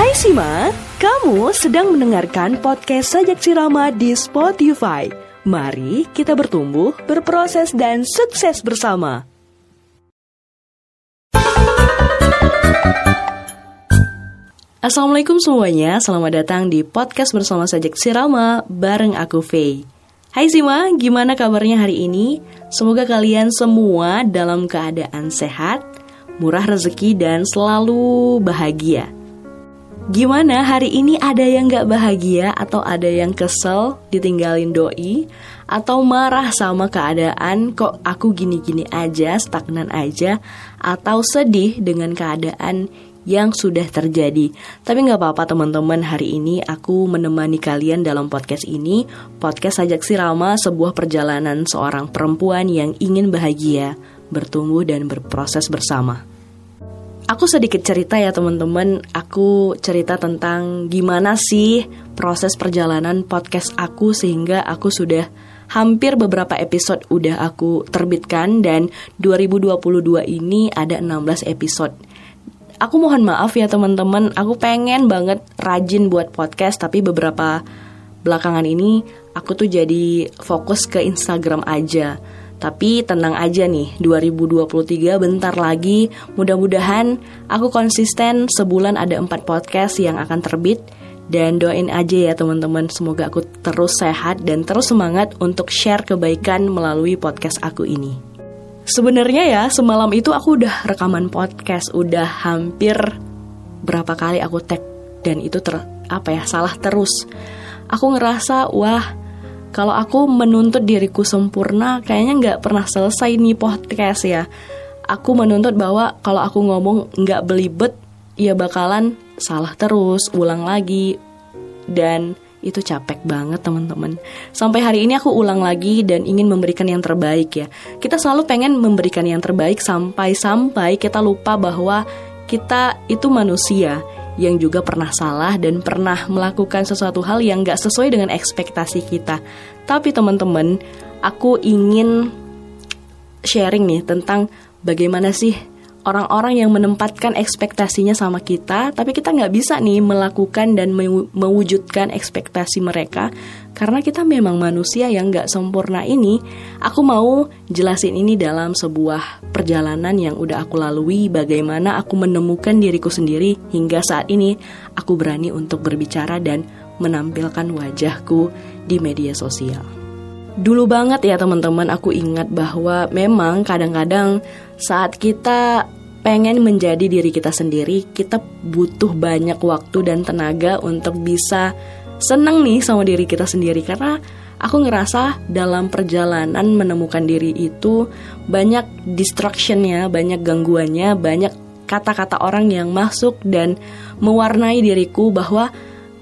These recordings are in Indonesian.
Hai Sima, kamu sedang mendengarkan podcast Sajak Sirama di Spotify. Mari kita bertumbuh, berproses, dan sukses bersama. Assalamualaikum semuanya, selamat datang di podcast bersama Sajak Sirama bareng aku Faye. Hai Sima, gimana kabarnya hari ini? Semoga kalian semua dalam keadaan sehat, murah rezeki, dan selalu bahagia. Gimana hari ini ada yang gak bahagia atau ada yang kesel ditinggalin doi atau marah sama keadaan kok aku gini-gini aja stagnan aja atau sedih dengan keadaan yang sudah terjadi. Tapi gak apa-apa teman-teman, hari ini aku menemani kalian dalam podcast ini. Podcast Sajak Sirama, sebuah perjalanan seorang perempuan yang ingin bahagia, bertumbuh dan berproses bersama. Aku sedikit cerita ya teman-teman, aku cerita tentang gimana sih proses perjalanan podcast aku sehingga aku sudah hampir beberapa episode udah aku terbitkan dan 2022 ini ada 16 episode. Aku mohon maaf ya teman-teman, aku pengen banget rajin buat podcast tapi beberapa belakangan ini aku tuh jadi fokus ke Instagram aja tapi tenang aja nih, 2023 bentar lagi. Mudah-mudahan aku konsisten sebulan ada 4 podcast yang akan terbit. Dan doain aja ya teman-teman, semoga aku terus sehat dan terus semangat untuk share kebaikan melalui podcast aku ini. Sebenarnya ya, semalam itu aku udah rekaman podcast, udah hampir berapa kali aku tag dan itu ter apa ya, salah terus. Aku ngerasa wah kalau aku menuntut diriku sempurna, kayaknya nggak pernah selesai nih podcast ya. Aku menuntut bahwa kalau aku ngomong nggak belibet, ya bakalan salah terus, ulang lagi, dan itu capek banget teman-teman. Sampai hari ini aku ulang lagi dan ingin memberikan yang terbaik ya. Kita selalu pengen memberikan yang terbaik sampai-sampai kita lupa bahwa kita itu manusia yang juga pernah salah dan pernah melakukan sesuatu hal yang gak sesuai dengan ekspektasi kita. Tapi teman-teman, aku ingin sharing nih tentang bagaimana sih orang-orang yang menempatkan ekspektasinya sama kita, tapi kita nggak bisa nih melakukan dan mewujudkan ekspektasi mereka karena kita memang manusia yang nggak sempurna ini. Aku mau jelasin ini dalam sebuah perjalanan yang udah aku lalui, bagaimana aku menemukan diriku sendiri hingga saat ini aku berani untuk berbicara dan menampilkan wajahku di media sosial. Dulu banget ya teman-teman aku ingat bahwa memang kadang-kadang saat kita pengen menjadi diri kita sendiri, kita butuh banyak waktu dan tenaga untuk bisa seneng nih sama diri kita sendiri. Karena aku ngerasa dalam perjalanan menemukan diri itu banyak distractionnya, banyak gangguannya, banyak kata-kata orang yang masuk dan mewarnai diriku bahwa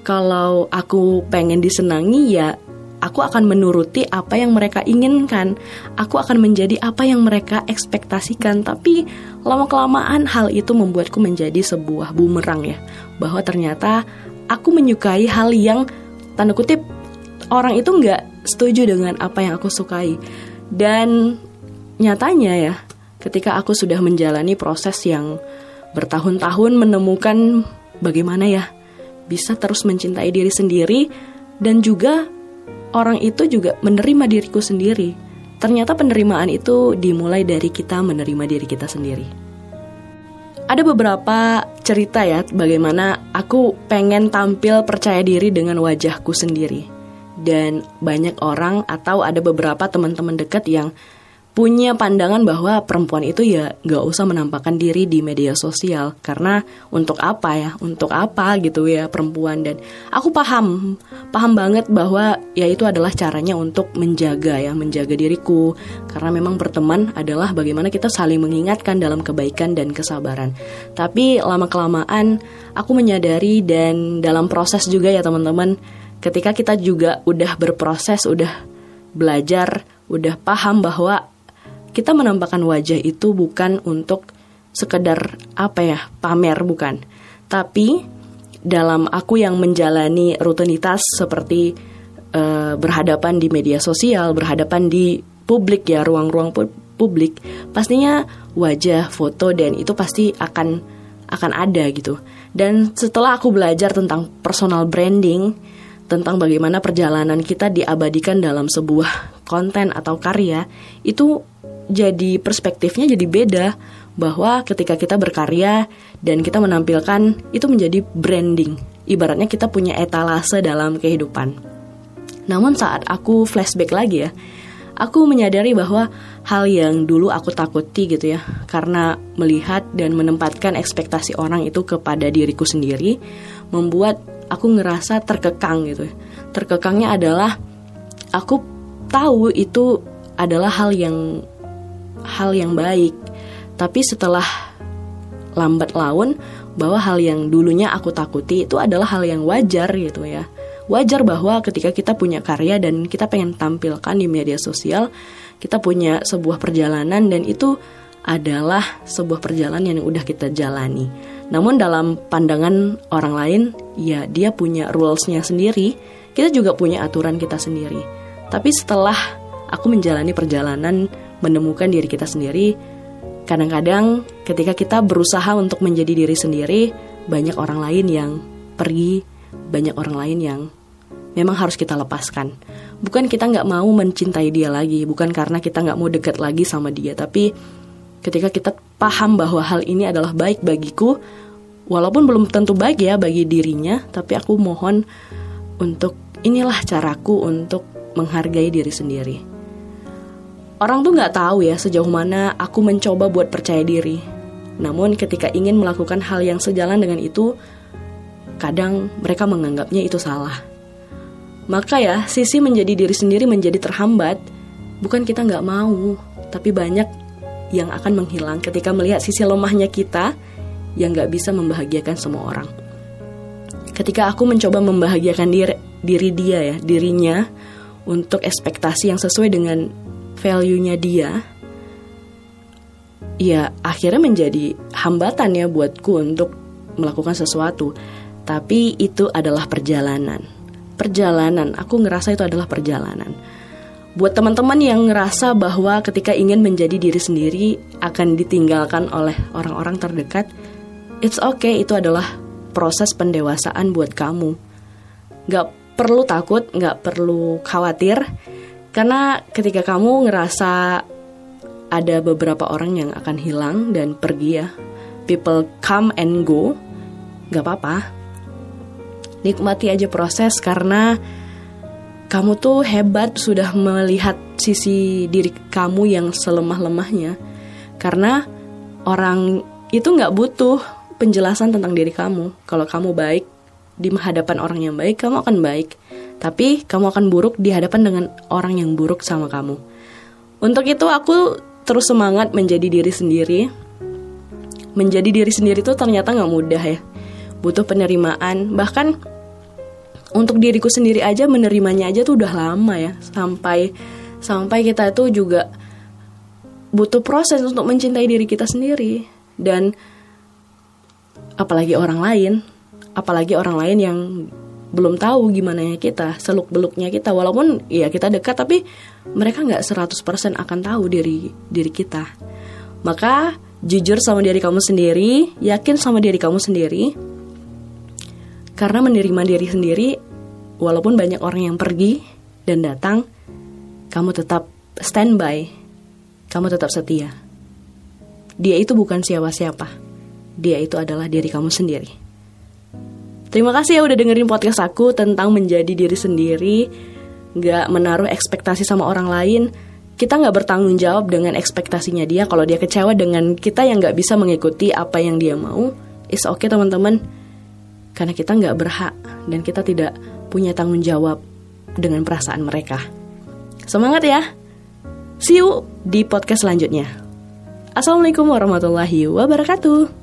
kalau aku pengen disenangi ya aku akan menuruti apa yang mereka inginkan. Aku akan menjadi apa yang mereka ekspektasikan. Tapi lama-kelamaan hal itu membuatku menjadi sebuah bumerang ya. Bahwa ternyata aku menyukai hal yang tanda kutip orang itu nggak setuju dengan apa yang aku sukai. Dan nyatanya ya, ketika aku sudah menjalani proses yang bertahun-tahun menemukan bagaimana ya bisa terus mencintai diri sendiri dan juga orang itu juga menerima diriku sendiri. Ternyata penerimaan itu dimulai dari kita menerima diri kita sendiri. Ada beberapa cerita ya bagaimana aku pengen tampil percaya diri dengan wajahku sendiri. Dan banyak orang atau ada beberapa teman-teman dekat yang punya pandangan bahwa perempuan itu ya nggak usah menampakkan diri di media sosial. Karena untuk apa ya? Untuk apa gitu ya perempuan? Dan aku paham paham banget bahwa ya itu adalah caranya untuk menjaga ya menjaga diriku. Karena memang berteman adalah bagaimana kita saling mengingatkan dalam kebaikan dan kesabaran. Tapi lama kelamaan aku menyadari dan dalam proses juga ya teman-teman ketika kita juga udah berproses udah belajar udah paham bahwa kita menampakkan wajah itu bukan untuk sekedar apa ya pamer bukan tapi dalam aku yang menjalani rutinitas seperti uh, berhadapan di media sosial berhadapan di publik ya ruang-ruang publik pastinya wajah foto dan itu pasti akan akan ada gitu. Dan setelah aku belajar tentang personal branding, tentang bagaimana perjalanan kita diabadikan dalam sebuah konten atau karya, itu jadi perspektifnya jadi beda bahwa ketika kita berkarya dan kita menampilkan itu menjadi branding. Ibaratnya kita punya etalase dalam kehidupan. Namun saat aku flashback lagi ya, aku menyadari bahwa hal yang dulu aku takuti gitu ya, karena melihat dan menempatkan ekspektasi orang itu kepada diriku sendiri, membuat aku ngerasa terkekang gitu. Terkekangnya adalah aku tahu itu adalah hal yang hal yang baik tapi setelah lambat laun bahwa hal yang dulunya aku takuti itu adalah hal yang wajar gitu ya. Wajar bahwa ketika kita punya karya dan kita pengen tampilkan di media sosial, kita punya sebuah perjalanan dan itu adalah sebuah perjalanan yang udah kita jalani. Namun dalam pandangan orang lain, ya dia punya rulesnya sendiri, kita juga punya aturan kita sendiri. Tapi setelah aku menjalani perjalanan menemukan diri kita sendiri, Kadang-kadang ketika kita berusaha untuk menjadi diri sendiri, banyak orang lain yang pergi, banyak orang lain yang memang harus kita lepaskan. Bukan kita nggak mau mencintai dia lagi, bukan karena kita nggak mau dekat lagi sama dia, tapi ketika kita paham bahwa hal ini adalah baik bagiku, walaupun belum tentu baik ya bagi dirinya, tapi aku mohon untuk inilah caraku untuk menghargai diri sendiri. Orang tuh nggak tahu ya sejauh mana aku mencoba buat percaya diri. Namun ketika ingin melakukan hal yang sejalan dengan itu, kadang mereka menganggapnya itu salah. Maka ya, sisi menjadi diri sendiri menjadi terhambat. Bukan kita nggak mau, tapi banyak yang akan menghilang ketika melihat sisi lemahnya kita yang nggak bisa membahagiakan semua orang. Ketika aku mencoba membahagiakan diri, diri dia ya, dirinya untuk ekspektasi yang sesuai dengan value-nya dia ya akhirnya menjadi hambatan ya buatku untuk melakukan sesuatu. Tapi itu adalah perjalanan. Perjalanan. Aku ngerasa itu adalah perjalanan buat teman-teman yang ngerasa bahwa ketika ingin menjadi diri sendiri akan ditinggalkan oleh orang-orang terdekat it's okay itu adalah proses pendewasaan buat kamu Gak perlu takut gak perlu khawatir karena ketika kamu ngerasa ada beberapa orang yang akan hilang dan pergi ya, people come and go, gak apa-apa. Nikmati aja proses karena kamu tuh hebat sudah melihat sisi diri kamu yang selemah-lemahnya. Karena orang itu gak butuh penjelasan tentang diri kamu. Kalau kamu baik di hadapan orang yang baik, kamu akan baik tapi kamu akan buruk di hadapan dengan orang yang buruk sama kamu. Untuk itu aku terus semangat menjadi diri sendiri. Menjadi diri sendiri itu ternyata nggak mudah ya. Butuh penerimaan. Bahkan untuk diriku sendiri aja menerimanya aja tuh udah lama ya. Sampai sampai kita itu juga butuh proses untuk mencintai diri kita sendiri. Dan apalagi orang lain, apalagi orang lain yang belum tahu gimana ya kita seluk beluknya kita. Walaupun ya kita dekat tapi mereka nggak 100% akan tahu diri diri kita. Maka jujur sama diri kamu sendiri yakin sama diri kamu sendiri karena menerima diri sendiri walaupun banyak orang yang pergi dan datang kamu tetap standby kamu tetap setia dia itu bukan siapa-siapa dia itu adalah diri kamu sendiri Terima kasih ya udah dengerin podcast aku tentang menjadi diri sendiri, gak menaruh ekspektasi sama orang lain. Kita gak bertanggung jawab dengan ekspektasinya dia. Kalau dia kecewa dengan kita yang gak bisa mengikuti apa yang dia mau, is okay teman-teman. Karena kita gak berhak dan kita tidak punya tanggung jawab dengan perasaan mereka. Semangat ya! See you di podcast selanjutnya. Assalamualaikum warahmatullahi wabarakatuh.